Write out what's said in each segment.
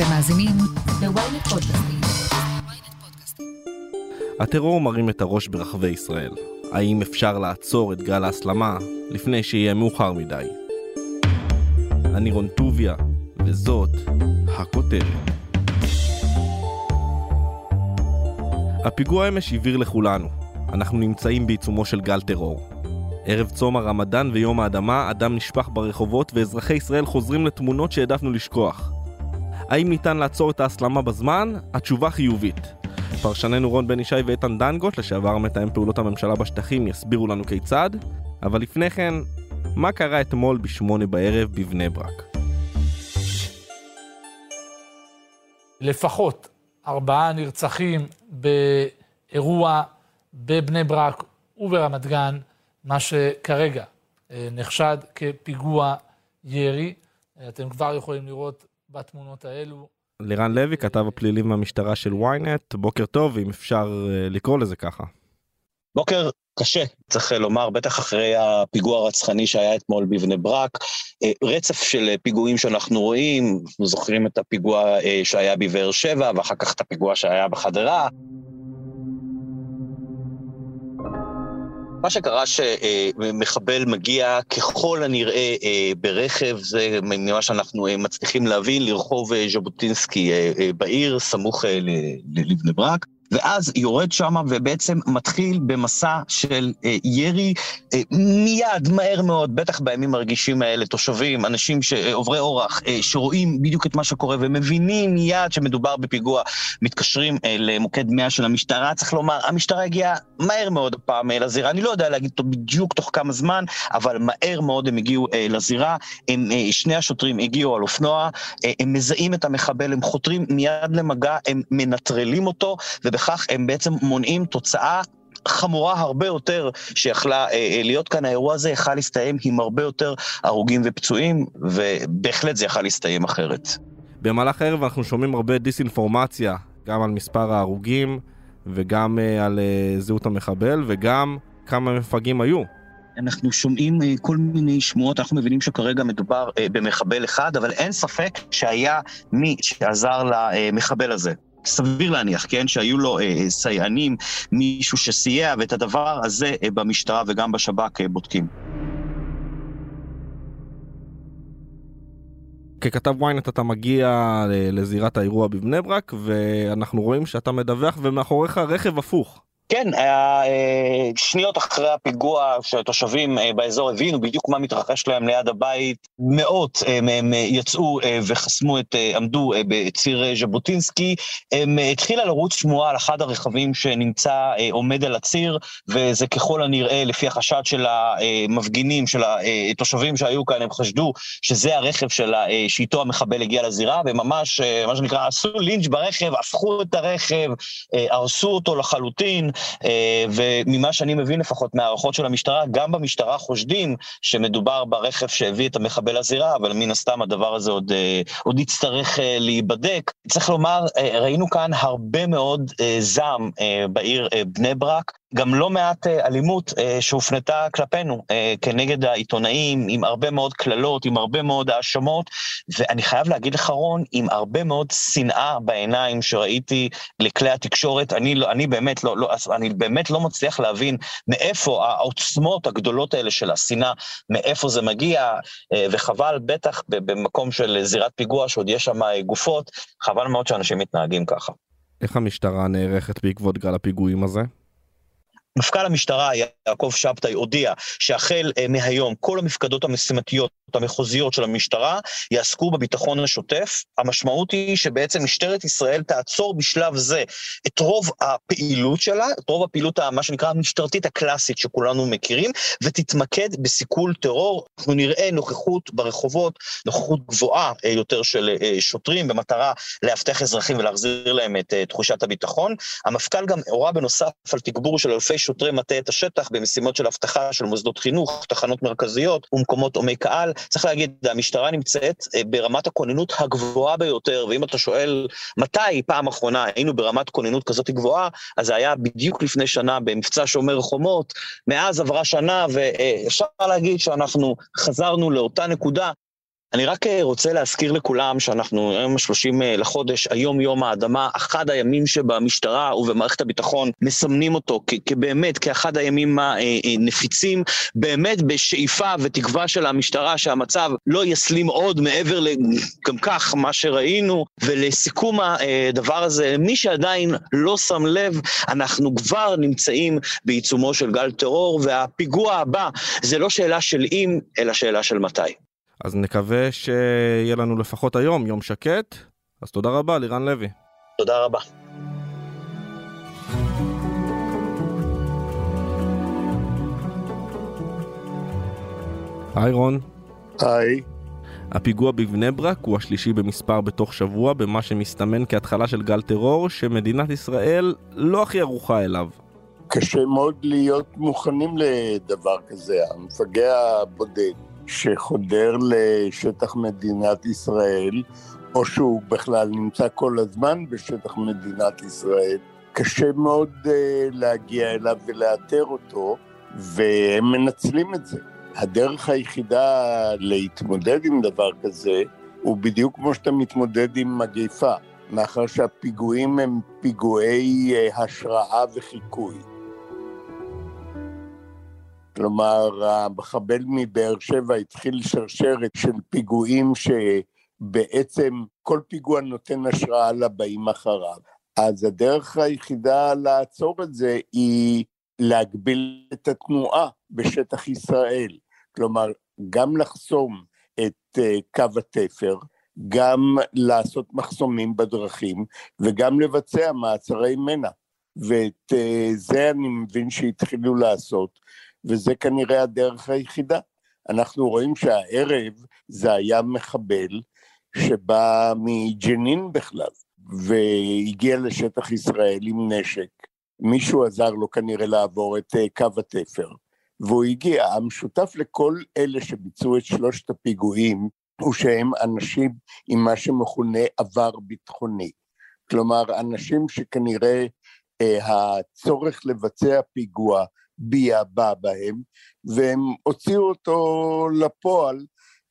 אתם מאזינים ל-ynet פודקאסטים. הטרור מרים את הראש ברחבי ישראל. האם אפשר לעצור את גל ההסלמה לפני שיהיה מאוחר מדי? אני רון טוביה, וזאת הכותרת. הפיגוע אמש הבהיר לכולנו, אנחנו נמצאים בעיצומו של גל טרור. ערב צום הרמדאן ויום האדמה, אדם נשפך ברחובות ואזרחי ישראל חוזרים לתמונות שהעדפנו לשכוח. האם ניתן לעצור את ההסלמה בזמן? התשובה חיובית. פרשננו רון בן ישי ואיתן דנגוט, לשעבר מתאם פעולות הממשלה בשטחים, יסבירו לנו כיצד. אבל לפני כן, מה קרה אתמול בשמונה בערב בבני ברק? לפחות ארבעה נרצחים באירוע בבני ברק וברמת גן, מה שכרגע אה, נחשד כפיגוע ירי. אתם כבר יכולים לראות בתמונות האלו. לירן לוי, כתב הפלילים מהמשטרה של ynet, בוקר טוב, אם אפשר אה, לקרוא לזה ככה. בוקר קשה, צריך לומר, בטח אחרי הפיגוע הרצחני שהיה אתמול בבני ברק. רצף של פיגועים שאנחנו רואים, אנחנו זוכרים את הפיגוע שהיה בבאר שבע, ואחר כך את הפיגוע שהיה בחדרה. מה שקרה שמחבל מגיע ככל הנראה אה, ברכב, זה ממה שאנחנו אה, מצליחים להבין, לרחוב אה, ז'בוטינסקי בעיר, סמוך לבני ברק. ואז יורד שם ובעצם מתחיל במסע של אה, ירי אה, מיד, מהר מאוד, בטח בימים הרגישים האלה, תושבים, אנשים שעוברי אורח, אה, שרואים בדיוק את מה שקורה ומבינים מיד שמדובר בפיגוע, מתקשרים אה, למוקד 100 של המשטרה. צריך לומר, המשטרה הגיעה מהר מאוד הפעם אה, לזירה, אני לא יודע להגיד בדיוק תוך כמה זמן, אבל מהר מאוד הם הגיעו אה, לזירה. הם, אה, שני השוטרים הגיעו על אופנוע, אה, הם מזהים את המחבל, הם חותרים מיד למגע, הם מנטרלים אותו, וב... ובכך הם בעצם מונעים תוצאה חמורה הרבה יותר שיכלה אה, אה, להיות כאן. האירוע הזה יכל להסתיים עם הרבה יותר הרוגים ופצועים, ובהחלט זה יכל להסתיים אחרת. במהלך הערב אנחנו שומעים הרבה דיסאינפורמציה, גם על מספר ההרוגים וגם אה, על אה, זהות המחבל וגם כמה מפגעים היו. אנחנו שומעים אה, כל מיני שמועות, אנחנו מבינים שכרגע מדובר אה, במחבל אחד, אבל אין ספק שהיה מי שעזר למחבל הזה. סביר להניח, כן, שהיו לו אה, אה, סייענים, מישהו שסייע, ואת הדבר הזה אה, במשטרה וגם בשב"כ אה, בודקים. ככתב ynet אתה מגיע אה, לזירת האירוע בבני ברק, ואנחנו רואים שאתה מדווח ומאחוריך רכב הפוך. כן, היה אה, שניות אחרי הפיגוע שהתושבים אה, באזור הבינו בדיוק מה מתרחש להם ליד הבית. מאות אה, מהם יצאו וחסמו את, עמדו בציר ז'בוטינסקי. התחילה לרוץ שמועה על אחד הרכבים שנמצא עומד על הציר, וזה ככל הנראה, לפי החשד של המפגינים, של התושבים שהיו כאן, הם חשדו שזה הרכב שלה, שאיתו המחבל הגיע לזירה, וממש, מה שנקרא, עשו לינץ' ברכב, הפכו את הרכב, הרסו אותו לחלוטין. אה, וממה שאני מבין לפחות מהערכות של המשטרה, גם במשטרה חושדים שמדובר ברכב שהביא את המחבל לזירה, אבל מן הסתם הדבר הזה עוד, אה, עוד יצטרך אה, להיבדק. צריך לומר, ראינו כאן הרבה מאוד זעם בעיר בני ברק. גם לא מעט אה, אלימות אה, שהופנתה כלפינו אה, כנגד העיתונאים, עם הרבה מאוד קללות, עם הרבה מאוד האשמות, ואני חייב להגיד לך, רון, עם הרבה מאוד שנאה בעיניים שראיתי לכלי התקשורת. אני, לא, אני, באמת, לא, לא, אני באמת לא מצליח להבין מאיפה העוצמות הגדולות האלה של השנאה, מאיפה זה מגיע, וחבל, בטח במקום של זירת פיגוע, שעוד יש שם גופות, חבל מאוד שאנשים מתנהגים ככה. איך המשטרה נערכת בעקבות גל הפיגועים הזה? מפכ"ל המשטרה יעקב שבתאי הודיע שהחל אה, מהיום כל המפקדות המשימתיות המחוזיות של המשטרה יעסקו בביטחון השוטף. המשמעות היא שבעצם משטרת ישראל תעצור בשלב זה את רוב הפעילות שלה, את רוב הפעילות, מה שנקרא המשטרתית הקלאסית שכולנו מכירים, ותתמקד בסיכול טרור. אנחנו נראה נוכחות ברחובות, נוכחות גבוהה אה, יותר של אה, שוטרים, במטרה לאבטח אזרחים ולהחזיר להם את תחושת הביטחון. המפכ"ל גם הורה בנוסף על תגבור של אלפי שוטרי מטה את השטח במשימות של אבטחה של מוסדות חינוך, תחנות מרכזיות ומקומות הומי קהל. צריך להגיד, המשטרה נמצאת אה, ברמת הכוננות הגבוהה ביותר, ואם אתה שואל מתי פעם אחרונה היינו ברמת כוננות כזאת גבוהה, אז זה היה בדיוק לפני שנה במבצע שומר חומות, מאז עברה שנה, ואפשר להגיד שאנחנו חזרנו לאותה נקודה אני רק אה, רוצה להזכיר לכולם שאנחנו היום ה-30 אה, לחודש, היום יום האדמה, אחד הימים שבמשטרה ובמערכת הביטחון מסמנים אותו כבאמת, כאחד הימים הנפיצים, באמת בשאיפה ותקווה של המשטרה שהמצב לא יסלים עוד מעבר גם כך מה שראינו, ולסיכום הדבר הזה, מי שעדיין לא שם לב, אנחנו כבר נמצאים בעיצומו של גל טרור, והפיגוע הבא זה לא שאלה של אם, אלא שאלה של מתי. אז נקווה שיהיה לנו לפחות היום יום שקט. אז תודה רבה, לירן לוי. תודה רבה. היי רון. היי. הפיגוע בבני ברק הוא השלישי במספר בתוך שבוע במה שמסתמן כהתחלה של גל טרור שמדינת ישראל לא הכי ערוכה אליו. קשה מאוד להיות מוכנים לדבר כזה. המפגע הבודד שחודר לשטח מדינת ישראל, או שהוא בכלל נמצא כל הזמן בשטח מדינת ישראל, קשה מאוד uh, להגיע אליו ולאתר אותו, והם מנצלים את זה. הדרך היחידה להתמודד עם דבר כזה, הוא בדיוק כמו שאתה מתמודד עם מגיפה, מאחר שהפיגועים הם פיגועי uh, השראה וחיקוי. כלומר, המחבל מבאר שבע התחיל שרשרת של פיגועים שבעצם כל פיגוע נותן השראה לבאים אחריו. אז הדרך היחידה לעצור את זה היא להגביל את התנועה בשטח ישראל. כלומר, גם לחסום את אה, קו התפר, גם לעשות מחסומים בדרכים וגם לבצע מעצרי מנע. ואת אה, זה אני מבין שהתחילו לעשות. וזה כנראה הדרך היחידה. אנחנו רואים שהערב זה היה מחבל שבא מג'נין בכלל, והגיע לשטח ישראל עם נשק. מישהו עזר לו כנראה לעבור את אה, קו התפר, והוא הגיע. המשותף לכל אלה שביצעו את שלושת הפיגועים, הוא שהם אנשים עם מה שמכונה עבר ביטחוני. כלומר, אנשים שכנראה אה, הצורך לבצע פיגוע ביעבע בהם, והם הוציאו אותו לפועל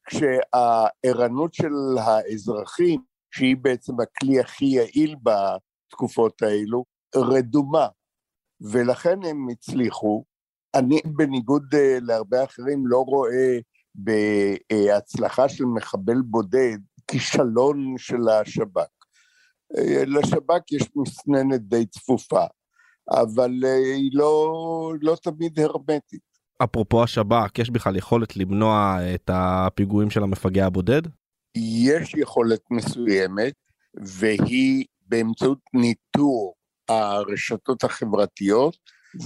כשהערנות של האזרחים, שהיא בעצם הכלי הכי יעיל בתקופות האלו, רדומה, ולכן הם הצליחו. אני, בניגוד אה, להרבה אחרים, לא רואה בהצלחה של מחבל בודד כישלון של השב"כ. אה, לשב"כ יש מסננת די צפופה. אבל אה, היא לא, לא תמיד הרמטית. אפרופו השב"כ, יש בכלל יכולת למנוע את הפיגועים של המפגע הבודד? יש יכולת מסוימת, והיא באמצעות ניטור הרשתות החברתיות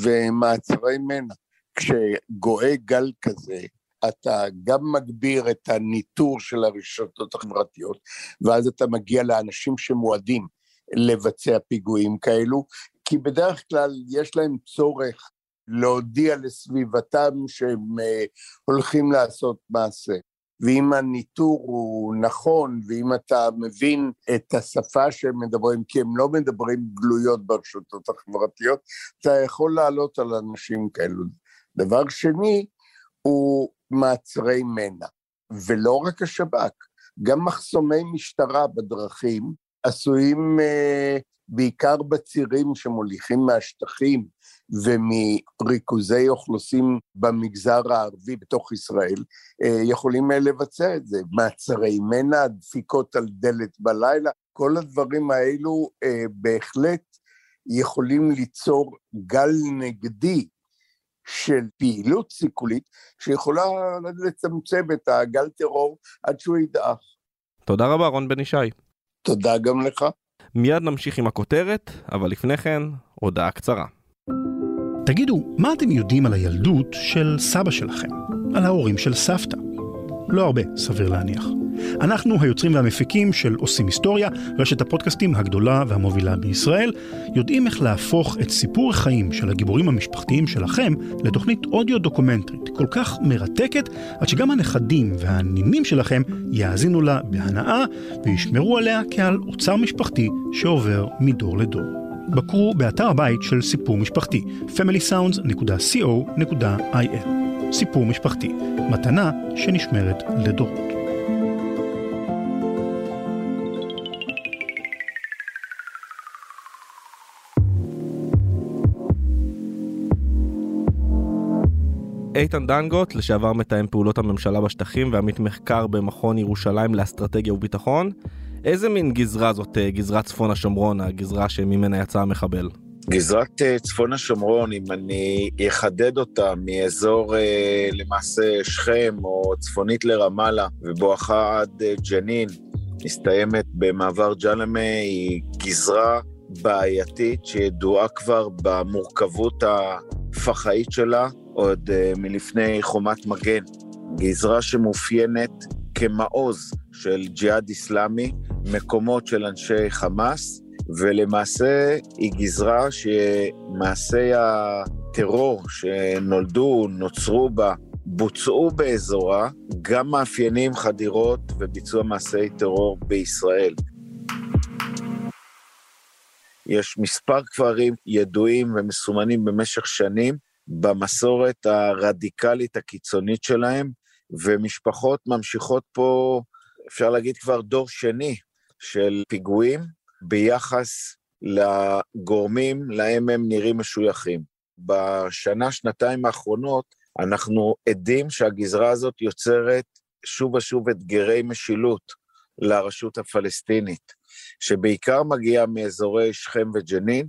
ומעצרי מנע. כשגואה גל כזה, אתה גם מגביר את הניטור של הרשתות החברתיות, ואז אתה מגיע לאנשים שמועדים לבצע פיגועים כאלו, כי בדרך כלל יש להם צורך להודיע לסביבתם שהם uh, הולכים לעשות מעשה. ואם הניטור הוא נכון, ואם אתה מבין את השפה שהם מדברים, כי הם לא מדברים גלויות ברשתות החברתיות, אתה יכול לעלות על אנשים כאלו. דבר שני, הוא מעצרי מנע. ולא רק השב"כ, גם מחסומי משטרה בדרכים עשויים uh, בעיקר בצירים שמוליכים מהשטחים ומריכוזי אוכלוסין במגזר הערבי בתוך ישראל, אה, יכולים אה, לבצע את זה. מעצרי מנע, דפיקות על דלת בלילה, כל הדברים האלו אה, בהחלט יכולים ליצור גל נגדי של פעילות סיכולית שיכולה לצמצם את הגל טרור עד שהוא ידעך. תודה רבה, רון בן ישי. תודה גם לך. מיד נמשיך עם הכותרת, אבל לפני כן, הודעה קצרה. תגידו, מה אתם יודעים על הילדות של סבא שלכם? על ההורים של סבתא? לא הרבה, סביר להניח. אנחנו היוצרים והמפיקים של עושים היסטוריה, רשת הפודקאסטים הגדולה והמובילה בישראל, יודעים איך להפוך את סיפור החיים של הגיבורים המשפחתיים שלכם לתוכנית אודיו דוקומנטרית כל כך מרתקת, עד שגם הנכדים והנינים שלכם יאזינו לה בהנאה וישמרו עליה כעל אוצר משפחתי שעובר מדור לדור. בקרו באתר הבית של סיפור משפחתי, familysounds.co.il סיפור משפחתי, מתנה שנשמרת לדורות. איתן דנגוט, לשעבר מתאם פעולות הממשלה בשטחים ועמית מחקר במכון ירושלים לאסטרטגיה וביטחון. איזה מין גזרה זאת אה, גזרת צפון השומרון, הגזרה שממנה יצא המחבל? גזרת אה, צפון השומרון, אם אני אחדד אותה מאזור אה, למעשה שכם או צפונית לרמאללה ובואכה עד ג'נין, מסתיימת במעבר ג'למה, היא גזרה בעייתית שידועה כבר במורכבות הפח"עית שלה עוד מלפני חומת מגן. גזרה שמאופיינת כמעוז של ג'יהאד איסלאמי, מקומות של אנשי חמאס, ולמעשה היא גזרה שמעשי הטרור שנולדו, נוצרו בה, בוצעו באזורה, גם מאפיינים חדירות וביצוע מעשי טרור בישראל. יש מספר כפרים ידועים ומסומנים במשך שנים במסורת הרדיקלית הקיצונית שלהם, ומשפחות ממשיכות פה, אפשר להגיד כבר דור שני של פיגועים ביחס לגורמים להם הם נראים משויכים. בשנה, שנתיים האחרונות אנחנו עדים שהגזרה הזאת יוצרת שוב ושוב אתגרי משילות לרשות הפלסטינית, שבעיקר מגיעה מאזורי שכם וג'נין,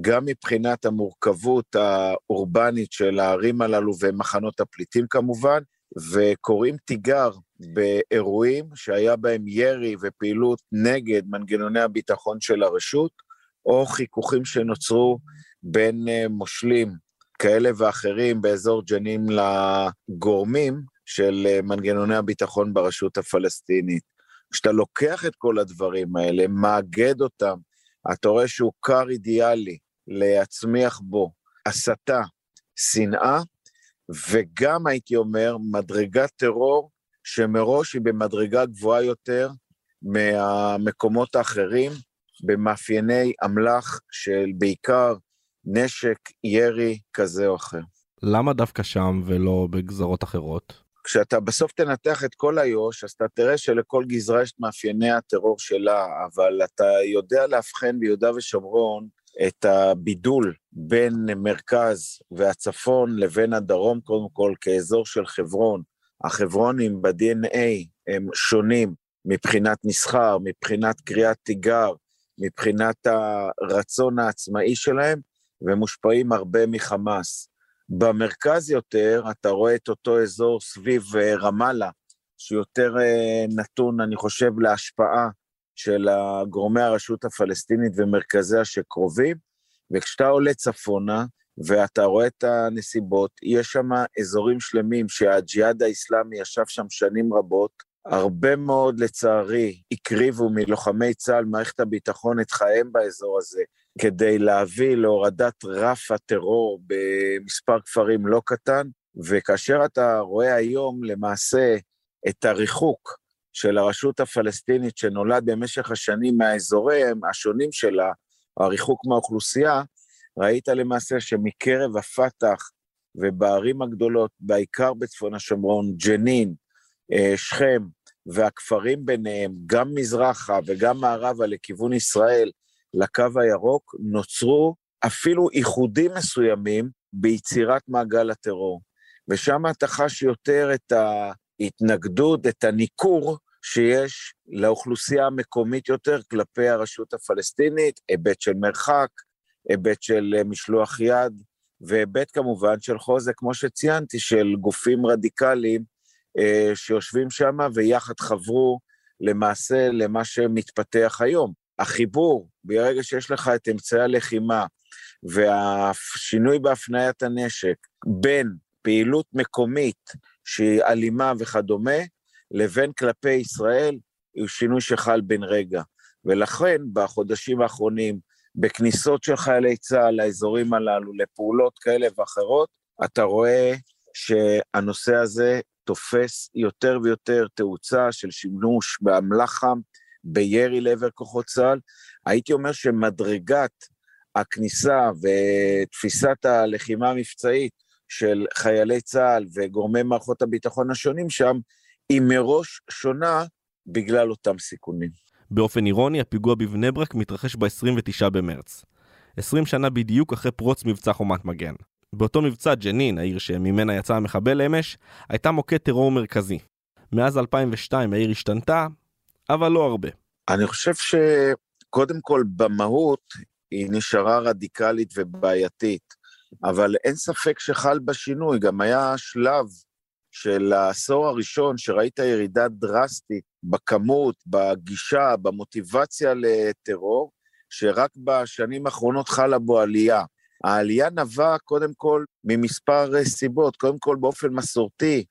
גם מבחינת המורכבות האורבנית של הערים הללו ומחנות הפליטים כמובן, וקוראים תיגר באירועים שהיה בהם ירי ופעילות נגד מנגנוני הביטחון של הרשות, או חיכוכים שנוצרו בין אה, מושלים כאלה ואחרים באזור ג'נין לגורמים של אה, מנגנוני הביטחון ברשות הפלסטינית. כשאתה לוקח את כל הדברים האלה, מאגד אותם, אתה רואה שהוא כר אידיאלי להצמיח בו הסתה, שנאה, וגם הייתי אומר מדרגת טרור שמראש היא במדרגה גבוהה יותר מהמקומות האחרים, במאפייני אמל"ח של בעיקר נשק, ירי כזה או אחר. למה דווקא שם ולא בגזרות אחרות? כשאתה בסוף תנתח את כל איו"ש, אז אתה תראה שלכל גזרה יש את מאפייני הטרור שלה, אבל אתה יודע לאבחן ביהודה ושומרון את הבידול בין מרכז והצפון לבין הדרום, קודם כל כאזור של חברון. החברונים ב-DNA הם שונים מבחינת מסחר, מבחינת קריאת תיגר, מבחינת הרצון העצמאי שלהם, ומושפעים הרבה מחמאס. במרכז יותר, אתה רואה את אותו אזור סביב אה, רמאללה, שיותר אה, נתון, אני חושב, להשפעה של גורמי הרשות הפלסטינית ומרכזיה שקרובים, וכשאתה עולה צפונה, ואתה רואה את הנסיבות, יש שם אזורים שלמים שהג'יהאד האיסלאמי ישב שם שנים רבות, הרבה מאוד, לצערי, הקריבו מלוחמי צה"ל, מערכת הביטחון, את חייהם באזור הזה, כדי להביא להורדת רף הטרור במספר כפרים לא קטן, וכאשר אתה רואה היום למעשה את הריחוק של הרשות הפלסטינית שנולד במשך השנים מהאזורים השונים שלה, הריחוק מהאוכלוסייה, ראית למעשה שמקרב הפת"ח ובערים הגדולות, בעיקר בצפון השומרון, ג'נין, אה, שכם והכפרים ביניהם, גם מזרחה וגם מערבה לכיוון ישראל, לקו הירוק, נוצרו אפילו איחודים מסוימים ביצירת מעגל הטרור. ושם אתה חש יותר את ההתנגדות, את הניכור שיש לאוכלוסייה המקומית יותר כלפי הרשות הפלסטינית, היבט של מרחק, היבט של אה, משלוח יד, והיבט כמובן של חוזק, כמו שציינתי, של גופים רדיקליים אה, שיושבים שם ויחד חברו למעשה למה שמתפתח היום. החיבור, ברגע שיש לך את אמצעי הלחימה והשינוי בהפניית הנשק בין פעילות מקומית שהיא אלימה וכדומה, לבין כלפי ישראל, הוא שינוי שחל בן רגע. ולכן בחודשים האחרונים בכניסות של חיילי צה"ל לאזורים הללו, לפעולות כאלה ואחרות, אתה רואה שהנושא הזה תופס יותר ויותר תאוצה של שימוש באמל"ח חם, בירי לעבר כוחות צה"ל. הייתי אומר שמדרגת הכניסה ותפיסת הלחימה המבצעית של חיילי צה"ל וגורמי מערכות הביטחון השונים שם, היא מראש שונה בגלל אותם סיכונים. באופן אירוני, הפיגוע בבני ברק מתרחש ב-29 במרץ. 20 שנה בדיוק אחרי פרוץ מבצע חומת מגן. באותו מבצע ג'נין, העיר שממנה יצא המחבל אמש, הייתה מוקד טרור מרכזי. מאז 2002 העיר השתנתה, אבל לא הרבה. אני חושב שקודם כל במהות היא נשארה רדיקלית ובעייתית, אבל אין ספק שחל בה שינוי, גם היה שלב של העשור הראשון שראית ירידה דרסטית בכמות, בגישה, במוטיבציה לטרור, שרק בשנים האחרונות חלה בו עלייה. העלייה נבעה קודם כל ממספר סיבות, קודם כל באופן מסורתי,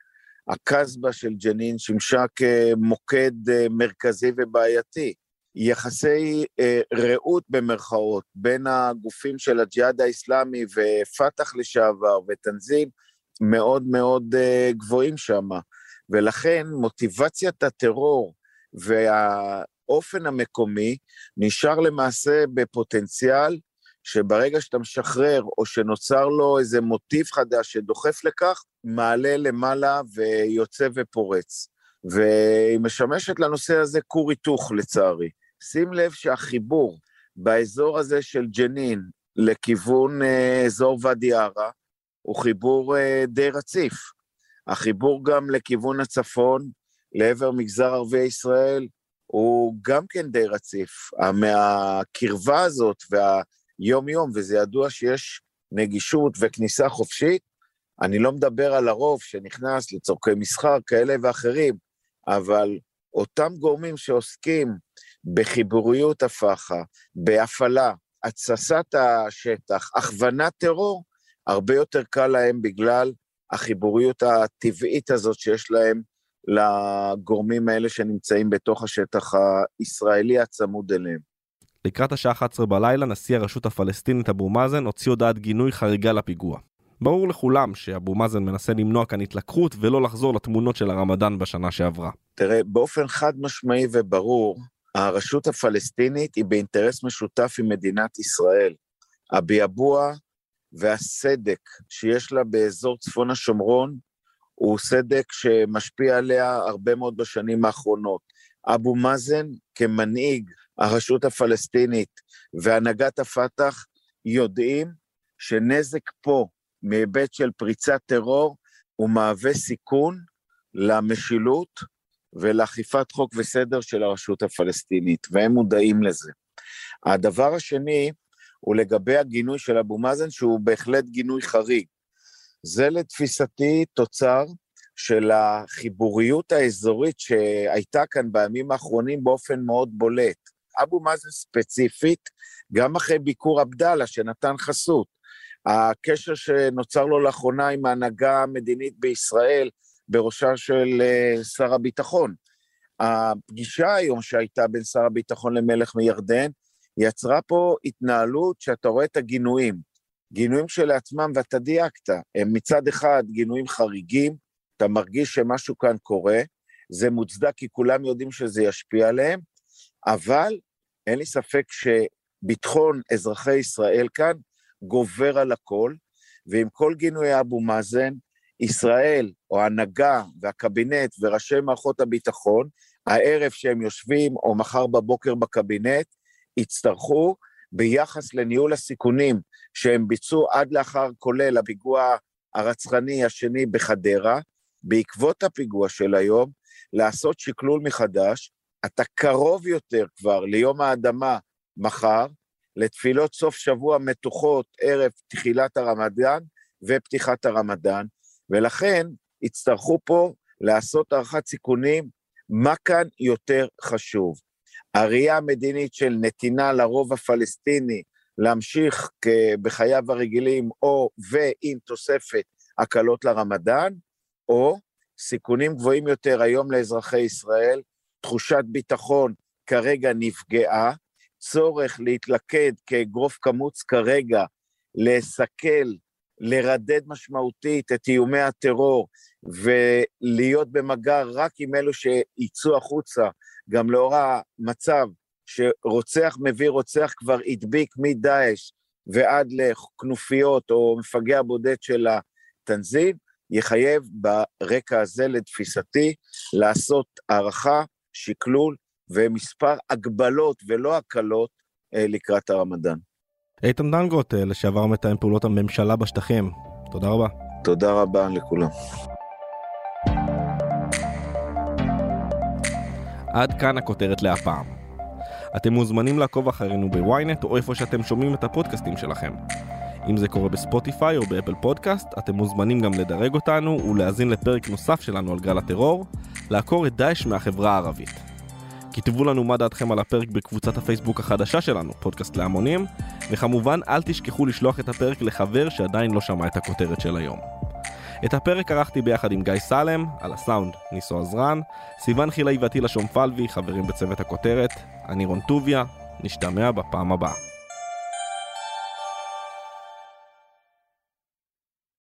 הקסבה של ג'נין שימשה כמוקד אה, מרכזי ובעייתי. יחסי אה, רעות במרכאות בין הגופים של הג'יהאד האיסלאמי ופת"ח לשעבר ותנזים מאוד מאוד אה, גבוהים שם. ולכן מוטיבציית הטרור והאופן המקומי נשאר למעשה בפוטנציאל שברגע שאתה משחרר או שנוצר לו איזה מוטיב חדש שדוחף לכך, מעלה למעלה ויוצא ופורץ. והיא משמשת לנושא הזה כור היתוך לצערי. שים לב שהחיבור באזור הזה של ג'נין לכיוון אה, אזור ואדי ערה הוא חיבור אה, די רציף. החיבור גם לכיוון הצפון, לעבר מגזר ערביי ישראל, הוא גם כן די רציף. מהקרבה הזאת והיום-יום, וזה ידוע שיש נגישות וכניסה חופשית, אני לא מדבר על הרוב שנכנס לצורכי מסחר כאלה ואחרים, אבל אותם גורמים שעוסקים בחיבוריות הפח"ע, בהפעלה, התססת השטח, הכוונת טרור, הרבה יותר קל להם בגלל החיבוריות הטבעית הזאת שיש להם לגורמים האלה שנמצאים בתוך השטח הישראלי הצמוד אליהם. לקראת השעה 11 בלילה, נשיא הרשות הפלסטינית אבו מאזן הוציא הודעת גינוי חריגה לפיגוע. ברור לכולם שאבו מאזן מנסה למנוע כאן התלקחות ולא לחזור לתמונות של הרמדאן בשנה שעברה. תראה, באופן חד משמעי וברור, הרשות הפלסטינית היא באינטרס משותף עם מדינת ישראל. הביעבוע והסדק שיש לה באזור צפון השומרון הוא סדק שמשפיע עליה הרבה מאוד בשנים האחרונות. אבו מאזן כמנהיג הרשות הפלסטינית והנהגת הפת"ח יודעים שנזק פה מהיבט של פריצת טרור הוא מהווה סיכון למשילות ולאכיפת חוק וסדר של הרשות הפלסטינית, והם מודעים לזה. הדבר השני הוא לגבי הגינוי של אבו מאזן, שהוא בהחלט גינוי חריג. זה לתפיסתי תוצר של החיבוריות האזורית שהייתה כאן בימים האחרונים באופן מאוד בולט. אבו מאזן ספציפית, גם אחרי ביקור עבדאללה שנתן חסות, הקשר שנוצר לו לאחרונה עם ההנהגה המדינית בישראל, בראשה של uh, שר הביטחון. הפגישה היום שהייתה בין שר הביטחון למלך מירדן, יצרה פה התנהלות שאתה רואה את הגינויים. גינויים שלעצמם, ואתה דייקת, הם מצד אחד גינויים חריגים, אתה מרגיש שמשהו כאן קורה, זה מוצדק כי כולם יודעים שזה ישפיע עליהם, אבל אין לי ספק שביטחון אזרחי ישראל כאן גובר על הכל, ועם כל גינויי אבו מאזן, ישראל, או ההנהגה והקבינט וראשי מערכות הביטחון, הערב שהם יושבים, או מחר בבוקר בקבינט, יצטרכו, ביחס לניהול הסיכונים שהם ביצעו עד לאחר כולל הפיגוע הרצחני השני בחדרה, בעקבות הפיגוע של היום, לעשות שקלול מחדש, אתה קרוב יותר כבר ליום האדמה מחר, לתפילות סוף שבוע מתוחות ערב תחילת הרמדאן ופתיחת הרמדאן, ולכן יצטרכו פה לעשות הערכת סיכונים, מה כאן יותר חשוב. הראייה המדינית של נתינה לרוב הפלסטיני להמשיך בחייו הרגילים, או ועם תוספת הקלות לרמדאן, או סיכונים גבוהים יותר היום לאזרחי ישראל, תחושת ביטחון כרגע נפגעה, צורך להתלכד כאגרוף קמוץ כרגע, לסכל, לרדד משמעותית את איומי הטרור ולהיות במגע רק עם אלו שיצאו החוצה, גם לאור המצב שרוצח מביא רוצח כבר הדביק מדאעש ועד לכנופיות או מפגע בודד של התנזים, יחייב ברקע הזה, לתפיסתי, לעשות הערכה, שקלול ומספר הגבלות ולא הקלות אה, לקראת הרמדאן. איתן דנגוט, אה, לשעבר מתאם פעולות הממשלה בשטחים, תודה רבה. תודה רבה לכולם. עד כאן הכותרת להפעם. אתם מוזמנים לעקוב אחרינו בוויינט או איפה שאתם שומעים את הפודקאסטים שלכם. אם זה קורה בספוטיפיי או באפל פודקאסט, אתם מוזמנים גם לדרג אותנו ולהאזין לפרק נוסף שלנו על גל הטרור, לעקור את דאעש מהחברה הערבית. כתבו לנו מה דעתכם על הפרק בקבוצת הפייסבוק החדשה שלנו, פודקאסט להמונים, וכמובן אל תשכחו לשלוח את הפרק לחבר שעדיין לא שמע את הכותרת של היום. את הפרק ערכתי ביחד עם גיא סלם, על הסאונד ניסו עזרן, סיון חילאי ועטילה שומפלבי, חברים בצוות הכותרת, אני רון טוביה, נשתמע בפעם הבאה.